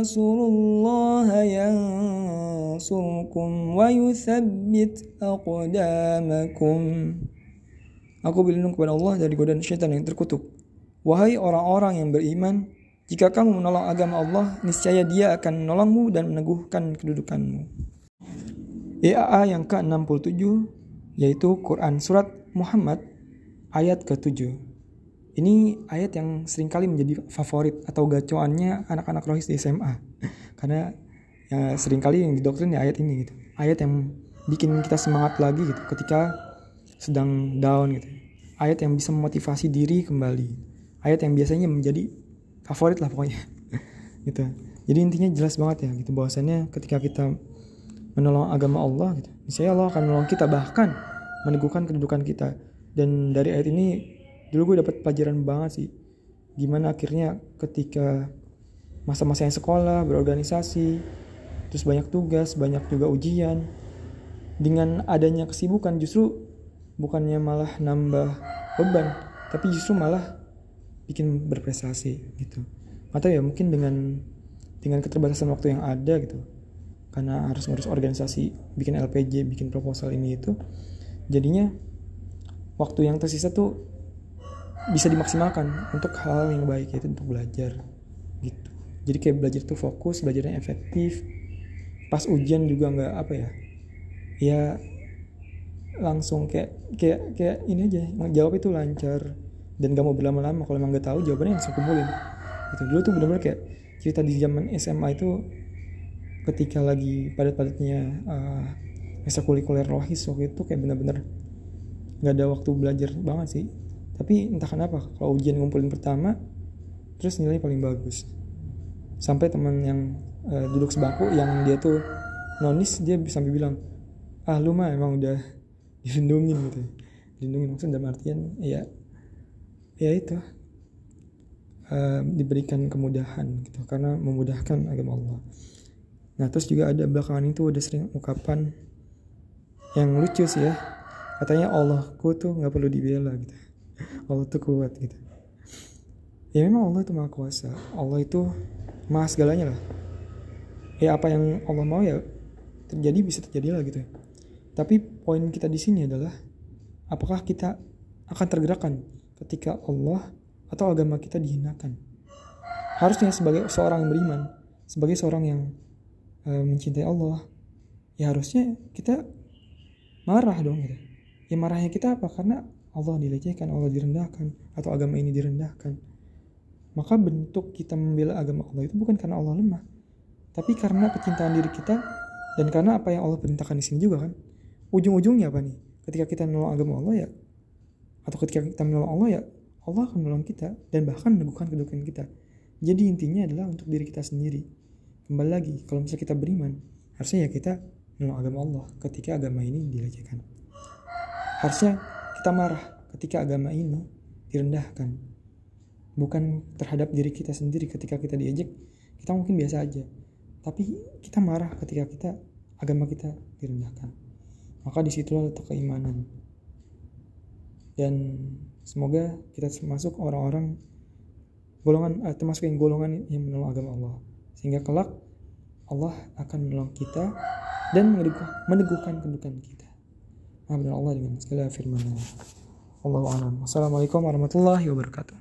تنصروا الله ينصركم ويثبت أقدامكم Aku berlindung kepada Allah dari godaan syaitan yang terkutuk. Wahai orang-orang yang beriman, jika kamu menolong agama Allah, niscaya dia akan menolongmu dan meneguhkan kedudukanmu. EAA yang ke-67 yaitu Quran Surat Muhammad ayat ke-7. Ini ayat yang sering kali menjadi favorit atau gacoannya anak-anak rohis di SMA. Karena ya, sering kali yang didoktrin ya ayat ini gitu. Ayat yang bikin kita semangat lagi gitu ketika sedang down gitu. Ayat yang bisa memotivasi diri kembali ayat yang biasanya menjadi favorit lah pokoknya gitu jadi intinya jelas banget ya gitu bahwasannya ketika kita menolong agama Allah gitu misalnya Allah akan menolong kita bahkan meneguhkan kedudukan kita dan dari ayat ini dulu gue dapat pelajaran banget sih. Gimana akhirnya ketika masa-masa yang sekolah berorganisasi terus banyak tugas banyak juga ujian dengan adanya kesibukan justru bukannya malah nambah beban tapi justru malah bikin berprestasi gitu. Atau ya mungkin dengan dengan keterbatasan waktu yang ada gitu. Karena harus ngurus organisasi bikin LPJ bikin proposal ini itu jadinya waktu yang tersisa tuh bisa dimaksimalkan untuk hal yang baik yaitu untuk belajar gitu. Jadi kayak belajar tuh fokus belajarnya efektif. Pas ujian juga nggak apa ya ya langsung kayak kayak kayak ini aja jawab itu lancar dan gak mau berlama-lama. Kalau emang gak tahu jawabannya langsung kumpulin gitu. Dulu tuh benar-benar kayak cerita di zaman SMA itu ketika lagi padat-padatnya uh, ekstrakurikuler rohis waktu itu kayak benar-benar nggak ada waktu belajar banget sih tapi entah kenapa kalau ujian ngumpulin pertama terus nilai paling bagus. Sampai teman yang uh, duduk sebangku yang dia tuh nonis dia sampai bilang ah lu mah emang udah dilindungin gitu. Dilindungin maksudnya dalam artian ya ya itu. Uh, diberikan kemudahan gitu. Karena memudahkan agama Allah. Nah terus juga ada belakangan itu udah sering ungkapan yang lucu sih ya. Katanya Allahku tuh nggak perlu dibela gitu Allah tuh kuat gitu ya memang Allah itu maha kuasa Allah itu maha segalanya lah ya apa yang Allah mau ya terjadi bisa terjadi lah gitu tapi poin kita di sini adalah apakah kita akan tergerakkan ketika Allah atau agama kita dihinakan. Harusnya sebagai seorang yang beriman, sebagai seorang yang e, mencintai Allah, ya harusnya kita marah dong gitu. Ya marahnya kita apa? Karena Allah dilecehkan, Allah direndahkan, atau agama ini direndahkan. Maka bentuk kita membela agama Allah itu bukan karena Allah lemah, tapi karena kecintaan diri kita dan karena apa yang Allah perintahkan di sini juga kan. Ujung-ujungnya apa nih? Ketika kita menolong agama Allah ya atau ketika kita menolong Allah ya Allah akan menolong kita dan bahkan meneguhkan kedudukan kita. Jadi intinya adalah untuk diri kita sendiri. Kembali lagi, kalau misalnya kita beriman, harusnya ya kita menolong agama Allah ketika agama ini dilecehkan. Harusnya kita marah ketika agama ini direndahkan. Bukan terhadap diri kita sendiri ketika kita diejek, kita mungkin biasa aja. Tapi kita marah ketika kita agama kita direndahkan. Maka di situlah letak keimanan dan semoga kita termasuk orang-orang golongan eh, termasuk yang golongan yang menolong agama Allah sehingga kelak Allah akan menolong kita dan meneguh, meneguhkan kedudukan kita. Amin Allah dengan segala firman Allah. Wassalamualaikum warahmatullahi wabarakatuh.